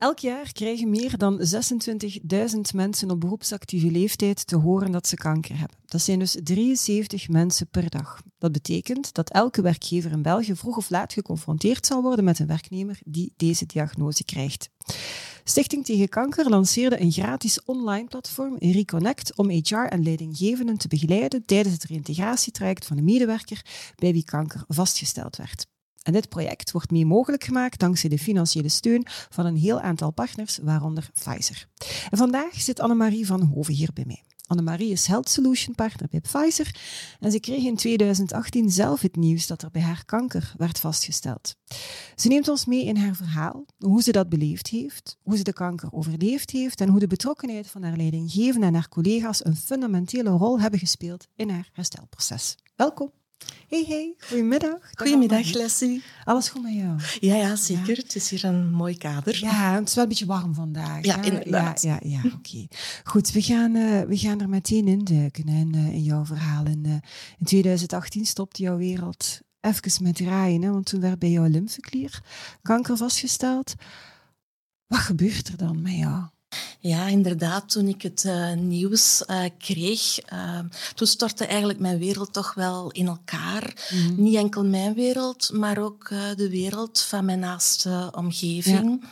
Elk jaar krijgen meer dan 26.000 mensen op beroepsactieve leeftijd te horen dat ze kanker hebben. Dat zijn dus 73 mensen per dag. Dat betekent dat elke werkgever in België vroeg of laat geconfronteerd zal worden met een werknemer die deze diagnose krijgt. Stichting tegen Kanker lanceerde een gratis online platform, Reconnect, om HR en leidinggevenden te begeleiden tijdens het reïntegratietraject van een medewerker bij wie kanker vastgesteld werd. En dit project wordt mee mogelijk gemaakt dankzij de financiële steun van een heel aantal partners, waaronder Pfizer. En vandaag zit Annemarie van Hoven hier bij mij. Annemarie is Health Solution Partner bij Pfizer en ze kreeg in 2018 zelf het nieuws dat er bij haar kanker werd vastgesteld. Ze neemt ons mee in haar verhaal, hoe ze dat beleefd heeft, hoe ze de kanker overleefd heeft en hoe de betrokkenheid van haar leidinggevende en haar collega's een fundamentele rol hebben gespeeld in haar herstelproces. Welkom. Hey, hey, goedemiddag. Goedemiddag, Leslie. Alles goed met jou? Ja, ja zeker. Het is hier een mooi kader. Ja, het is wel een beetje warm vandaag. Ja, inderdaad. Ja, ja, ja oké. Goed, we gaan, uh, we gaan er meteen in duiken in, uh, in jouw verhaal. In, uh, in 2018 stopte jouw wereld even met draaien, hè, want toen werd bij jou lymfeklier kanker vastgesteld. Wat gebeurt er dan met jou? Ja, inderdaad. Toen ik het uh, nieuws uh, kreeg, uh, toen stortte eigenlijk mijn wereld toch wel in elkaar. Mm. Niet enkel mijn wereld, maar ook de wereld van mijn naaste omgeving. Ja.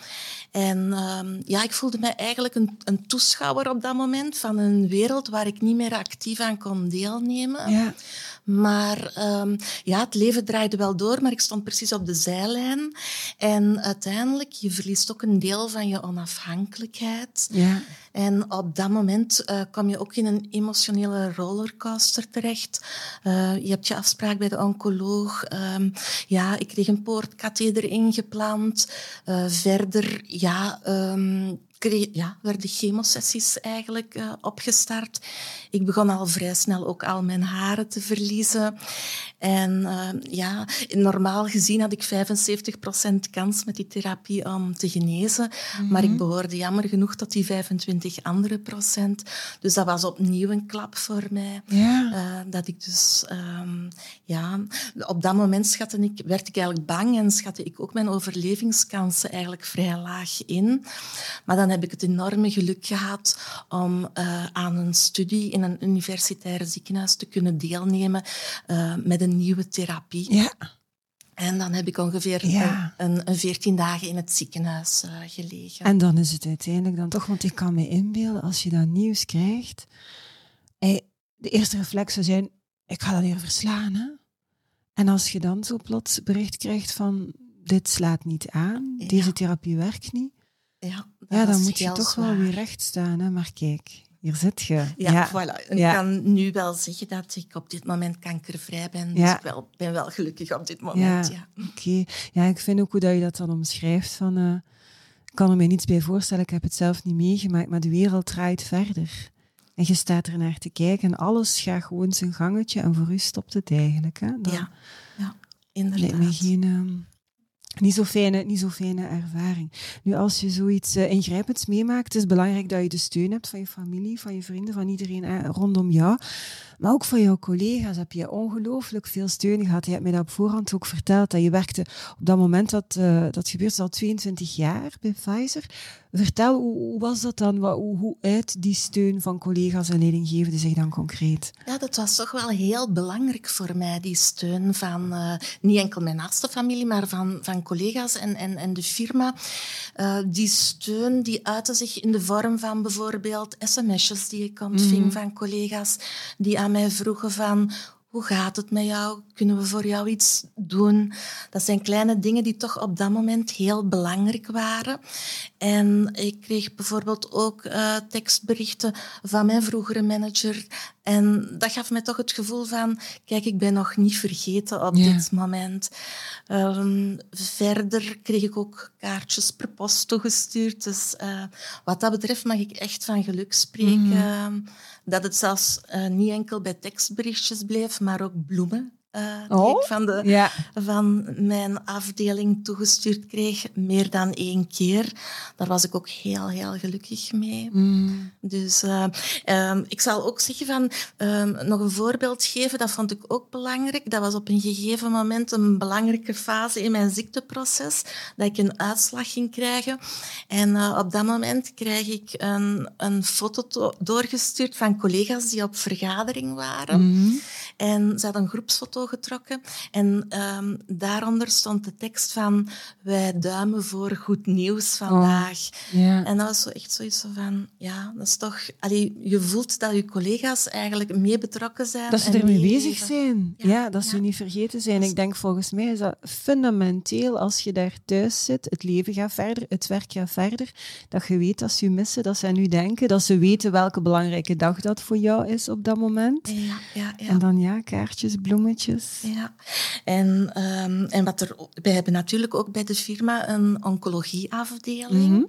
En um, ja, ik voelde mij eigenlijk een, een, toeschouwer op dat moment van een wereld waar ik niet meer actief aan kon deelnemen. Ja. Maar um, ja, het leven draaide wel door, maar ik stond precies op de zijlijn. En uiteindelijk, je verliest ook een deel van je onafhankelijkheid. Ja. En op dat moment uh, kom je ook in een emotionele rollercoaster terecht. Uh, je hebt je afspraak bij de oncoloog. Um, ja, ik kreeg een poortkatheder ingeplant. Uh, verder, ja, um, ja, werden chemosessies eigenlijk uh, opgestart. Ik begon al vrij snel ook al mijn haren te verliezen. En uh, ja, normaal gezien had ik 75% kans met die therapie om te genezen. -hmm. Maar ik behoorde jammer genoeg tot die 25 andere procent. Dus dat was opnieuw een klap voor mij. Yeah. Uh, dat ik dus, um, ja, op dat moment schatte ik, werd ik eigenlijk bang en schatte ik ook mijn overlevingskansen eigenlijk vrij laag in. Maar dan heb ik het enorme geluk gehad om uh, aan een studie in een universitair ziekenhuis te kunnen deelnemen uh, met een nieuwe therapie. Ja. En dan heb ik ongeveer ja. een, een 14 dagen in het ziekenhuis uh, gelegen. En dan is het uiteindelijk dan toch, want ik kan me inbeelden, als je dat nieuws krijgt, de eerste reflex zou zijn, ik ga dat hier verslaan. Hè? En als je dan zo plots bericht krijgt van, dit slaat niet aan, ja. deze therapie werkt niet, ja, ja dan moet je toch zwaar. wel weer recht staan. Hè? Maar kijk, hier zit je. Ja, ja. voilà. Ik ja. kan nu wel zeggen dat ik op dit moment kankervrij ben. Dus ik wel, ben wel gelukkig op dit moment. Ja, Oké. Okay. Ja, ik vind ook hoe dat je dat dan omschrijft. Van, uh, ik kan er me niets bij voorstellen, ik heb het zelf niet meegemaakt, maar de wereld draait verder. En je staat er naar te kijken en alles gaat gewoon zijn gangetje en voor u stopt het eigenlijk. Hè? Dan ja. ja, inderdaad. Lijkt me geen... Um, niet zo fijne, niet zo fijne ervaring. Nu, als je zoiets uh, ingrijpends meemaakt, is het belangrijk dat je de steun hebt van je familie, van je vrienden, van iedereen uh, rondom jou. Maar ook van jouw collega's heb je ongelooflijk veel steun gehad. Je hebt mij dat op voorhand ook verteld, dat je werkte op dat moment dat uh, dat gebeurt, al 22 jaar bij Pfizer. Vertel, hoe, hoe was dat dan? Wat, hoe, hoe uit die steun van collega's en leidinggevenden zich dan concreet? Ja, dat was toch wel heel belangrijk voor mij, die steun van uh, niet enkel mijn naaste familie, maar van, van collega's en, en, en de firma. Uh, die steun die uitte zich in de vorm van bijvoorbeeld sms'jes die ik ontving mm. van collega's die aan mij vroegen van hoe gaat het met jou? Kunnen we voor jou iets doen? Dat zijn kleine dingen die toch op dat moment heel belangrijk waren. En ik kreeg bijvoorbeeld ook uh, tekstberichten van mijn vroegere manager. En dat gaf mij toch het gevoel van, kijk, ik ben nog niet vergeten op dit moment. Um, verder kreeg ik ook kaartjes per post toegestuurd. Dus uh, wat dat betreft mag ik echt van geluk spreken. Mm. dat het zelfs uh, niet enkel bij tekstberichtjes bleef, maar ook bloemen uh, oh? ik van, de, van mijn afdeling toegestuurd kreeg, meer dan één keer. Daar was ik ook heel, heel gelukkig mee. Mm. Dus uh, um, ik zal ook zeggen van, um, nog een voorbeeld geven, dat vond ik ook belangrijk. Dat was op een gegeven moment een belangrijke fase in mijn ziekteproces, dat ik een uitslag ging krijgen. En uh, op dat moment krijg ik een, een foto doorgestuurd van collega's die op vergadering waren. Mm. En ze hadden een groepsfoto getrokken. En um, daaronder stond de tekst van wij duimen voor goed nieuws vandaag. Oh, En dat was zo echt zoiets van, ja, dat is toch... Allee, je voelt dat je collega's eigenlijk mee betrokken zijn. Dat ze ermee bezig zijn. Ja, dat ze niet vergeten zijn. Ik denk volgens mij is dat fundamenteel als je daar thuis zit. Het leven gaat verder, het werk gaat verder. Dat je weet dat ze je missen, dat ze aan denken. Dat ze weten welke belangrijke dag dat voor jou is op dat moment. Ja, ja, ja. En dan ja, kaartjes, bloemetjes. Ja, en, um, en wat er, wij hebben natuurlijk ook bij de firma een oncologieafdeling. Mm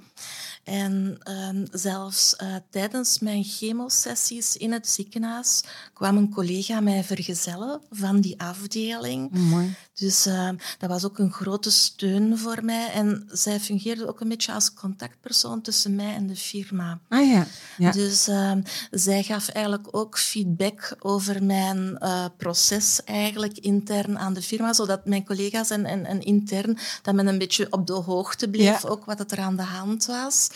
en um, zelfs uh, tijdens mijn chemosessies in het ziekenhuis kwam een collega mij vergezellen van die afdeling. Mooi. Dus uh, dat was ook een grote steun voor mij. En zij fungeerde ook een beetje als contactpersoon tussen mij en de firma. Ah ja. ja. Dus uh, zij gaf eigenlijk ook feedback over mijn uh, proces eigenlijk intern aan de firma, zodat mijn collega's en, en, en intern dat men een beetje op de hoogte bleef, ook wat er aan de hand was.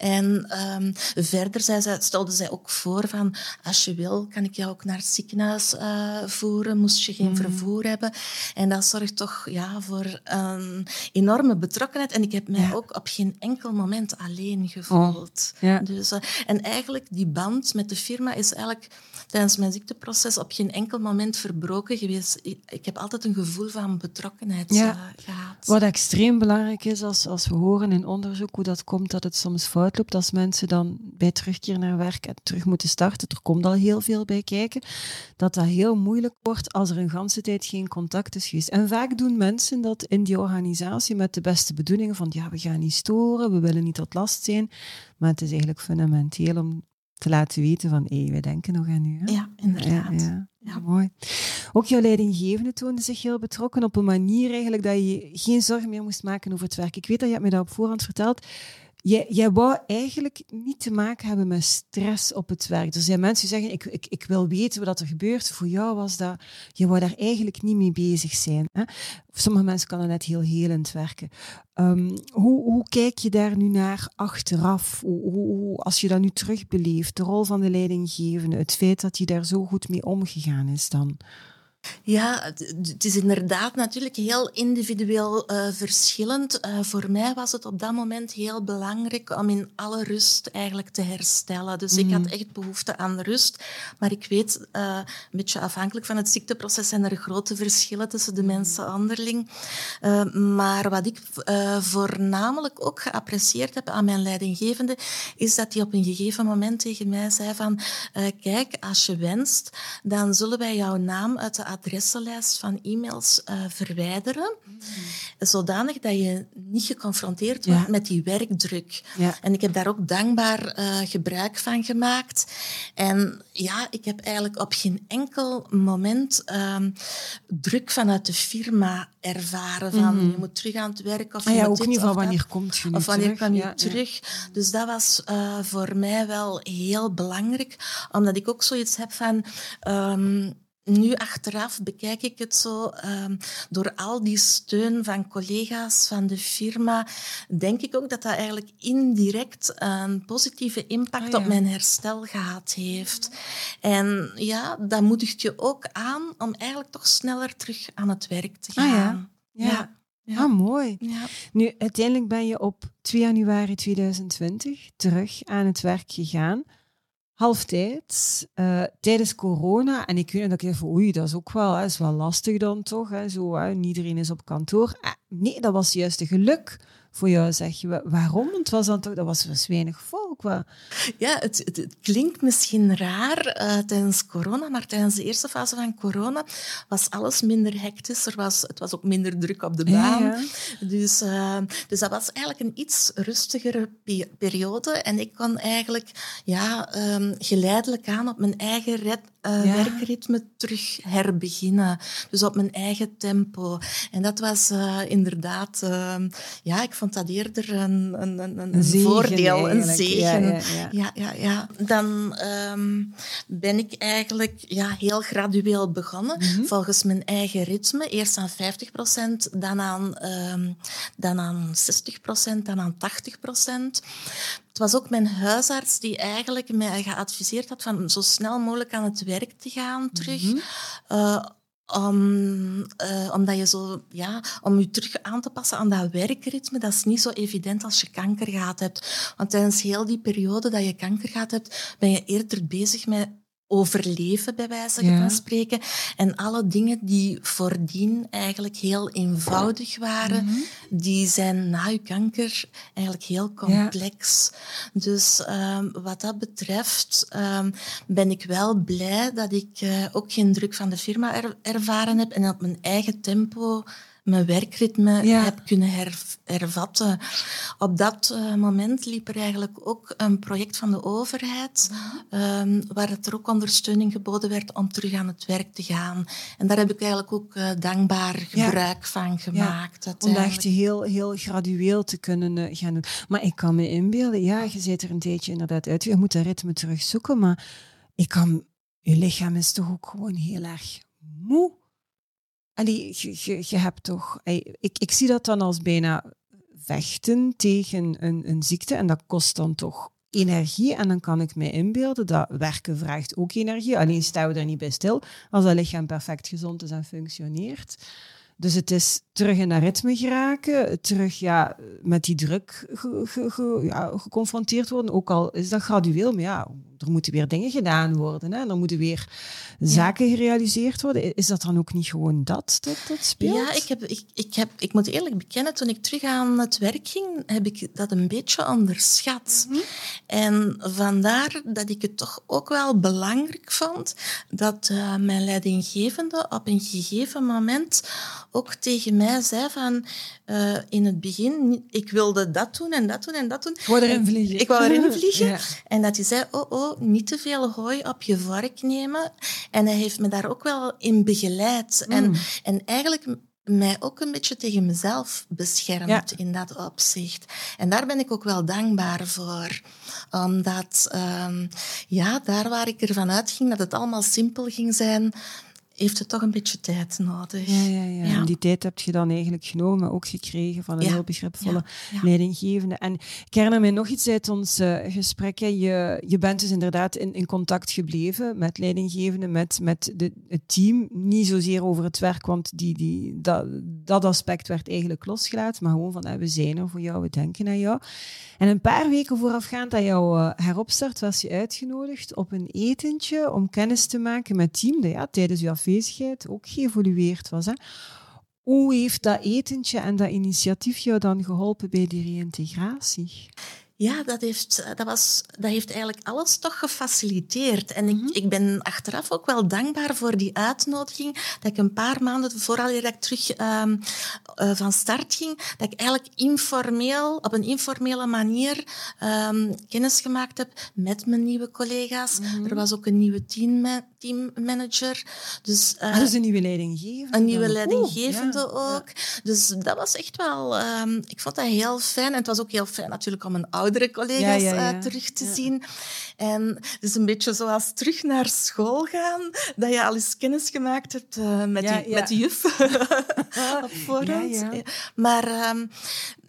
En um, verder zei zij, stelde zij ook voor van, als je wil, kan ik jou ook naar het ziekenhuis uh, voeren, moest je geen mm. vervoer hebben. En dat zorgt toch ja, voor een enorme betrokkenheid. En ik heb mij ook op geen enkel moment alleen gevoeld. Oh, ja. dus, uh, en eigenlijk die band met de firma is eigenlijk tijdens mijn ziekteproces op geen enkel moment verbroken geweest. Ik heb altijd een gevoel van betrokkenheid ja. uh, gehad. Wat extreem belangrijk is als, als we horen in onderzoek hoe dat komt dat het soms fout loopt, als mensen dan bij terugkeer naar werk en terug moeten starten, er komt al heel veel bij kijken, dat dat heel moeilijk wordt als er een ganse tijd geen contact is geweest. En vaak doen mensen dat in die organisatie met de beste bedoelingen van ja, we gaan niet storen, we willen niet tot last zijn, maar het is eigenlijk fundamenteel om te laten weten van, hé, wij denken nog aan u. Hè? Ja, inderdaad. Ja, ja. Mooi. Ook jouw leidinggevende toonde zich heel betrokken op een manier eigenlijk dat je geen zorgen meer moest maken over het werk. Ik weet dat je hebt me dat op voorhand verteld. Jij, jij wou eigenlijk niet te maken hebben met stress op het werk. Er zijn mensen die zeggen, ik, ik, ik wil weten wat er gebeurt. Voor jou was dat, je wou daar eigenlijk niet mee bezig zijn. Hè? Sommige mensen kan net heel helend werken. Um, hoe, hoe kijk je daar nu naar achteraf? Hoe, hoe, als je dat nu terugbeleeft, de rol van de leidinggevende, het feit dat hij daar zo goed mee omgegaan is dan? Ja, het is inderdaad natuurlijk heel individueel uh, verschillend. Uh, voor mij was het op dat moment heel belangrijk om in alle rust eigenlijk te herstellen. Dus ik had mm. echt behoefte aan rust. Maar ik weet, uh, een beetje afhankelijk van het ziekteproces zijn er grote verschillen tussen de mensen onderling. maar wat ik voornamelijk ook geapprecieerd heb aan mijn leidinggevende, is dat hij op een gegeven moment tegen mij zei van kijk, als je wenst, dan zullen wij jouw naam uit de adressenlijst van e-mails uh, verwijderen, mm. zodanig dat je niet geconfronteerd wordt met die werkdruk. Ja. En ik heb daar ook dankbaar uh, gebruik van gemaakt. En ja, ik heb eigenlijk op geen enkel moment um, druk vanuit de firma ervaren van mm. je moet terug aan het werk of ah, ja, ook niet van wanneer komt je of wanneer kan je terug. Dus dat was uh, voor mij wel heel belangrijk, omdat ik ook zoiets heb van um, nu achteraf bekijk ik het zo, um, door al die steun van collega's van de firma, denk ik ook dat dat eigenlijk indirect een positieve impact ah, op mijn herstel gehad heeft. En ja, dat moedigt je ook aan om eigenlijk toch sneller terug aan het werk te gaan. Ah, ja. ja. ja. Ah, mooi. Ja. Nu, uiteindelijk ben je op 2 januari 2020 terug aan het werk gegaan. Halftijd uh, tijdens corona. En ik weet dat ik even, oei, dat is ook wel, is wel lastig dan toch. Hè, zo, hè, iedereen is op kantoor. Nee, dat was juist een geluk voor jou, zeg je. Waarom? Want was dan toch, dat was dus weinig volk. Wat? Ja, het, het, klinkt misschien raar uh, tijdens corona, maar tijdens de eerste fase van corona was alles minder hectisch. Er was, het was ook minder druk op de baan. Dus, uh, dus dat was eigenlijk een iets rustigere periode. En ik kon eigenlijk ja, um, geleidelijk aan op mijn eigen red, uh, ja. werkritme terug herbeginnen. Dus op mijn eigen tempo. En dat was inderdaad... Ehm, ja, ik vond dat eerder een, een, een, een, voordeel, een zegen. Ja, ja, ja. ja, ja Dan um, ben ik eigenlijk ja, heel gradueel begonnen, mm -hmm. volgens mijn eigen ritme. Eerst aan 50 procent, dan aan, um, dan aan 60 procent, dan aan 80 procent. Het was ook mijn huisarts die eigenlijk mij geadviseerd had van zo snel mogelijk aan het werk te gaan terug. Mm -hmm. uh, om, uh, omdat je zo, ja, om je terug aan te passen aan dat werkritme, dat is niet zo evident als je kanker gehad hebt. Want tijdens heel die periode dat je kanker gehad hebt, ben je eerder bezig met overleven, bij wijze van spreken. En alle dingen die voordien eigenlijk heel eenvoudig waren, mhm. die zijn na je kanker eigenlijk heel complex. Dus um, wat dat betreft um, ben ik wel blij dat ik uh, ook geen druk van de firma er ervaren heb en op mijn eigen tempo mijn werkritme heb kunnen hervatten. Op dat uh, moment liep er eigenlijk ook een project van de overheid, um, waar het er ook ondersteuning geboden werd om terug aan het werk te gaan. En daar heb ik eigenlijk ook uh, dankbaar gebruik van gemaakt. Ja. Om dat echt heel, heel gradueel te kunnen uh, gaan doen. Maar ik kan me inbeelden, ja, je zit er een tijdje inderdaad uit. Je moet dat ritme terugzoeken, maar ik kan, je lichaam is toch ook gewoon heel erg moe Je, je, hebt toch... Ik, ik zie dat dan als bijna vechten tegen een, een ziekte en dat kost dan toch energie. En dan kan ik me inbeelden dat werken vraagt ook energie. Alleen staan we er niet bij stil als dat lichaam perfect gezond is en functioneert. Dus het is terug in dat ritme geraken, terug ja, met die druk ja, geconfronteerd worden. Ook al is dat gradueel, maar ja, er moeten weer dingen gedaan worden. Hè? Er moeten weer zaken gerealiseerd worden. Is dat dan ook niet gewoon dat dat, dat speelt? Ja, ik, heb, ik, ik, heb, ik moet eerlijk bekennen, toen ik terug aan het werk ging, heb ik dat een beetje onderschat. Mhm. En vandaar dat ik het toch ook wel belangrijk vond dat uh, mijn leidinggevende op een gegeven moment ook tegen mij zei van uh, in het begin, ik wilde dat doen en dat doen en dat doen. Ik wou erin vliegen. Ik wou erin vliegen. Ja. En dat hij zei, oh, oh, niet te veel hooi op je vork nemen. En hij heeft me daar ook wel in begeleid. Mm. En, en eigenlijk mij ook een beetje tegen mezelf beschermd in dat opzicht. En daar ben ik ook wel dankbaar voor. Omdat, um, ja, daar waar ik ervan uitging dat het allemaal simpel ging zijn, heeft het toch een beetje tijd nodig. Ja, ja, ja. En die tijd heb je dan eigenlijk genomen, maar ook gekregen van een heel begripvolle leidinggevende. En ik herinner mij nog iets uit ons uh, gesprek. Je, je bent dus inderdaad in, in contact gebleven met leidinggevende, met, met de, het team. Niet zozeer over het werk, want die, die, dat, dat aspect werd eigenlijk losgelaten, maar gewoon van we zijn er voor jou, we denken aan jou. En een paar weken voorafgaand aan jouw uh, heropstart was je uitgenodigd op een etentje om kennis te maken met het team dat ja, tijdens je afwezigheid ook geëvolueerd was. Hè. Hoe heeft dat etentje en dat initiatief jou dan geholpen bij die reïntegratie? Ja, dat heeft, dat, was, dat heeft eigenlijk alles toch gefaciliteerd. En ik, mhm. ik ben achteraf ook wel dankbaar voor die uitnodiging. Dat ik een paar maanden vooral dat ik terug um, uh, van start ging, dat ik eigenlijk informeel, op een informele manier um, kennis gemaakt heb met mijn nieuwe collega's. Mm Er was ook een nieuwe team, teammanager. Dus, uh, dus een nieuwe leidinggevende. Een nieuwe leidinggevende ook. Dus dat was echt wel... Um, ik vond dat heel fijn. En het was ook heel fijn natuurlijk om een oudere collega's ja, uh, terug te zien. En het is een beetje zoals terug naar school gaan, dat je al eens kennis gemaakt hebt uh, met, die, met de juf op voorhand. Maar um,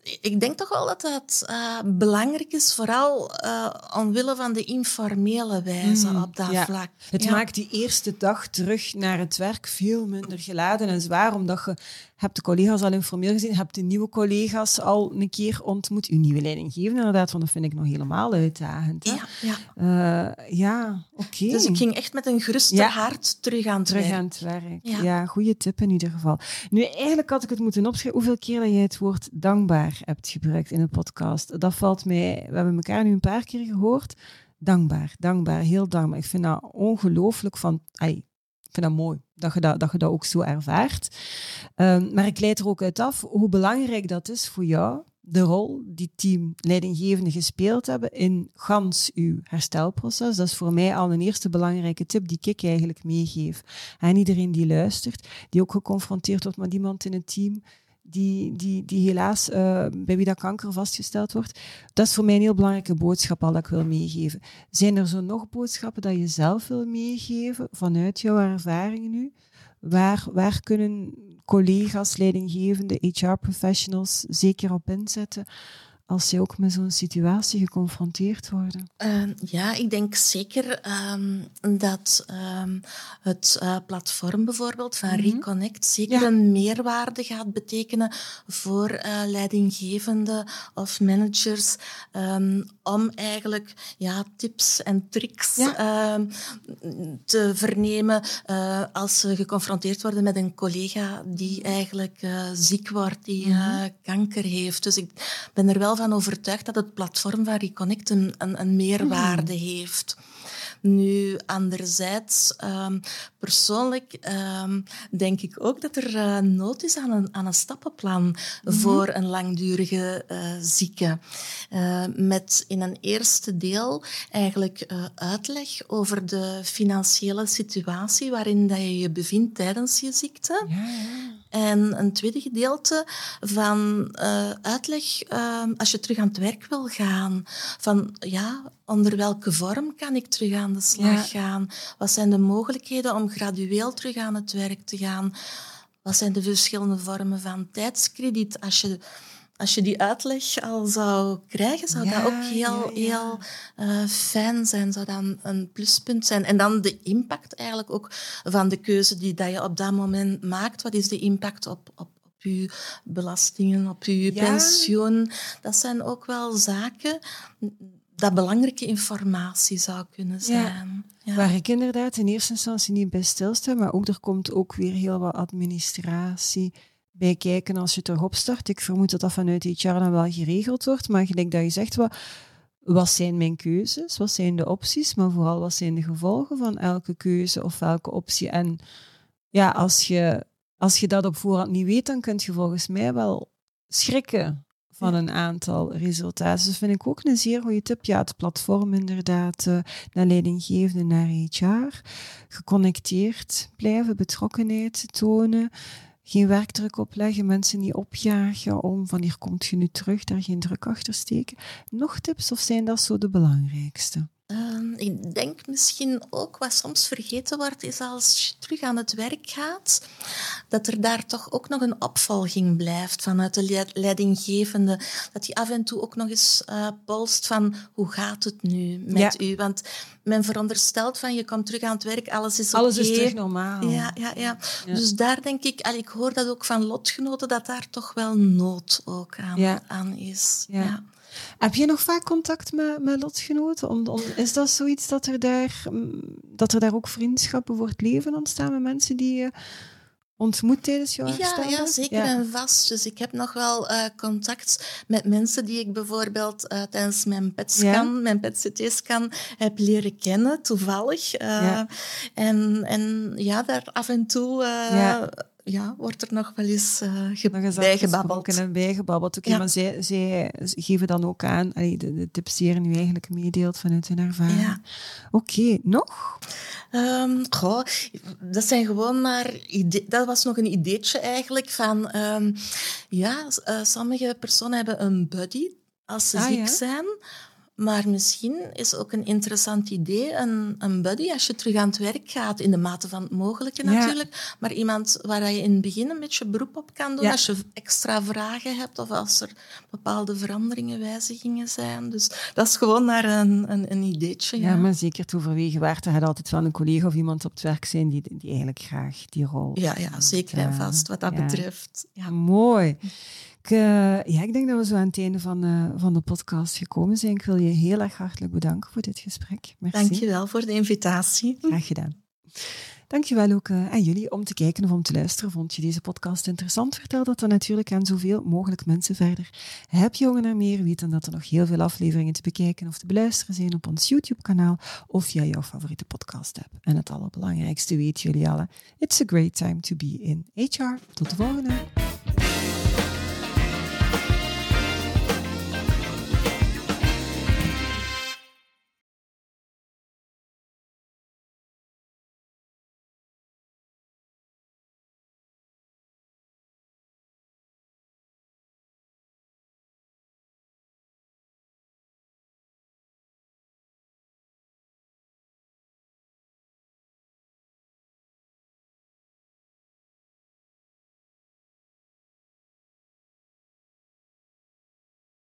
ik denk toch wel dat dat uh, belangrijk is, vooral uh, omwille van de informele wijze mm, op dat vlak. Het maakt die eerste dag terug naar het werk veel minder geladen en zwaar, omdat je hebt de collega's al informeel gezien, hebt de nieuwe collega's al een keer ontmoet. Uw nieuwe leidinggevende inderdaad, want dat vind ik nog helemaal uitdagend. Hè? Ja, ja. Uh, ja oké. Dus ik ging echt met een gerust ja. hart terug aan het terug werk. aan het werk. Ja. ja, goede tip in ieder geval. Nu, eigenlijk had ik het moeten opschrijven hoeveel keer dat jij het woord dankbaar hebt gebruikt in de podcast. Dat valt mij, we hebben elkaar nu een paar keer gehoord. Dankbaar, dankbaar, heel dankbaar. Ik vind dat ongelooflijk van... Ay, ik vind dat mooi dat je dat, dat je dat ook zo ervaart. Um, maar ik leid er ook uit af hoe belangrijk dat is voor jou, de rol die teamleidinggevenden gespeeld hebben in gans uw herstelproces. Dat is voor mij al een eerste belangrijke tip die ik eigenlijk meegeef. En iedereen die luistert, die ook geconfronteerd wordt met iemand in het team die, die, die helaas uh, bij wie dat kanker vastgesteld wordt. Dat is voor mij een heel belangrijke boodschap al dat ik wil meegeven. Zijn er zo nog boodschappen dat je zelf wil meegeven vanuit jouw ervaringen nu? Waar, waar kunnen collega's, leidinggevende, HR-professionals zeker op inzetten als ze ook met zo'n situatie geconfronteerd worden? Uh, ja, ik denk zeker um, dat um, het uh, platform bijvoorbeeld van -hmm. Reconnect zeker ja. een meerwaarde gaat betekenen voor uh, leidinggevenden of managers um, om eigenlijk ja, tips en tricks ja. te vernemen als ze geconfronteerd worden met een collega die eigenlijk ziek wordt, die -hmm. kanker heeft. Dus ik ben er wel van overtuigd dat het platform van Reconnect een, een, een meerwaarde mm. heeft. Nu, anderzijds, um, persoonlijk um, denk ik ook dat er uh, nood is aan een, aan een stappenplan mm -hmm. voor een langdurige uh, zieke. Uh, met in een eerste deel eigenlijk uitleg over de financiële situatie waarin dat je je bevindt tijdens je ziekte. Ja, ja. En een tweede gedeelte van uh, uitleg uh, als je terug aan het werk wil gaan. Van ja, onder welke vorm kan ik terug aan de slag ja. gaan? Wat zijn de mogelijkheden om gradueel terug aan het werk te gaan? Wat zijn de verschillende vormen van tijdskrediet? Als je, als je die uitleg al zou krijgen, zou ja, dat ook heel, ja, heel uh, fijn zijn. Zou dat een pluspunt zijn. En dan de impact eigenlijk ook van de keuze die dat je op dat moment maakt. Wat is de impact op, op, op je belastingen, op je pensioen? Dat zijn ook wel zaken dat belangrijke informatie zou kunnen zijn. Ja. Waar ik inderdaad in eerste instantie niet bij stilsta, maar ook er komt ook weer heel wat administratie bij kijken als je terug opstart. Ik vermoed dat dat vanuit HR dan wel geregeld wordt, maar gelijk dat je zegt, wat, wat zijn mijn keuzes, wat zijn de opties, maar vooral wat zijn de gevolgen van elke keuze of elke optie. En ja, als je, als je dat op voorhand niet weet, dan kun je volgens mij wel schrikken van een aantal resultaten. Dus vind ik ook een zeer goede tip. Ja, het platform inderdaad, uh, naar leidinggevende, naar HR. Geconnecteerd blijven, betrokkenheid tonen. Geen werkdruk opleggen, mensen niet opjagen om van hier komt je nu terug, daar geen druk achter steken. Nog tips of zijn dat zo de belangrijkste? Uh, ik denk misschien ook wat soms vergeten wordt, is als je terug aan het werk gaat, dat er daar toch ook nog een opvolging blijft vanuit de leidinggevende. Dat die af en toe ook nog eens uh, polst van hoe gaat het nu met ja. u? Want men veronderstelt van je komt terug aan het werk, alles is Alles okay. is terug normaal. Ja, ja, ja, ja. Dus daar denk ik, al ik hoor dat ook van lotgenoten, dat daar toch wel nood ook aan, ja. aan is. Ja. Heb je nog vaak contact met, met lotgenoten? Om, om, is dat zoiets dat er, daar, dat er daar ook vriendschappen voor het leven ontstaan met mensen die je ontmoet tijdens jouw ja, ja, zeker ja. en vast. Dus ik heb nog wel uh, contact met mensen die ik bijvoorbeeld uh, tijdens mijn PET-scan, ja? mijn PET-CT-scan heb leren kennen, toevallig. Uh, ja. En, en ja, daar af en toe ja, wordt er nog wel eens uh, ge bijgebabbeld. en bijgebabbeld. Oké, okay, ja. maar zij, zij geven dan ook aan, allee, de, de tips die je nu eigenlijk meedeelt vanuit hun ervaring. Ja. Oké, okay, nog? Um, goh, dat zijn gewoon maar idee, dat was nog een ideetje eigenlijk van um, ja, uh, sommige personen hebben een buddy als ze ah, ziek ja? zijn. Maar misschien is ook een interessant idee een, een buddy als je terug aan het werk gaat, in de mate van het mogelijke natuurlijk. Maar iemand waar je in het begin een beetje beroep op kan doen als je extra vragen hebt of als er bepaalde veranderingen, wijzigingen zijn. Dus dat is gewoon naar een, een, een ideetje. Ja. maar zeker te overwegen waard. Er gaat altijd wel een collega of iemand op het werk zijn die, die eigenlijk graag die rol... Ja, ja zeker en vast wat dat betreft. Ja. Mooi. Ik, uh, ja, ik denk dat we zo aan het einde van, uh, van de podcast gekomen zijn. Ik wil je heel erg hartelijk bedanken voor dit gesprek. Merci. Dank je wel voor de invitatie. Graag gedaan. Dankjewel ook aan jullie om te kijken of om te luisteren. Vond je deze podcast interessant? Vertel dat dan natuurlijk aan zoveel mogelijk mensen verder. Heb je jongen naar meer? Weet dan dat er nog heel veel afleveringen te bekijken of te beluisteren zijn op ons YouTube-kanaal of via jouw favoriete podcast-app. En het allerbelangrijkste weten jullie alle. It's a great time to be in HR. Tot de volgende!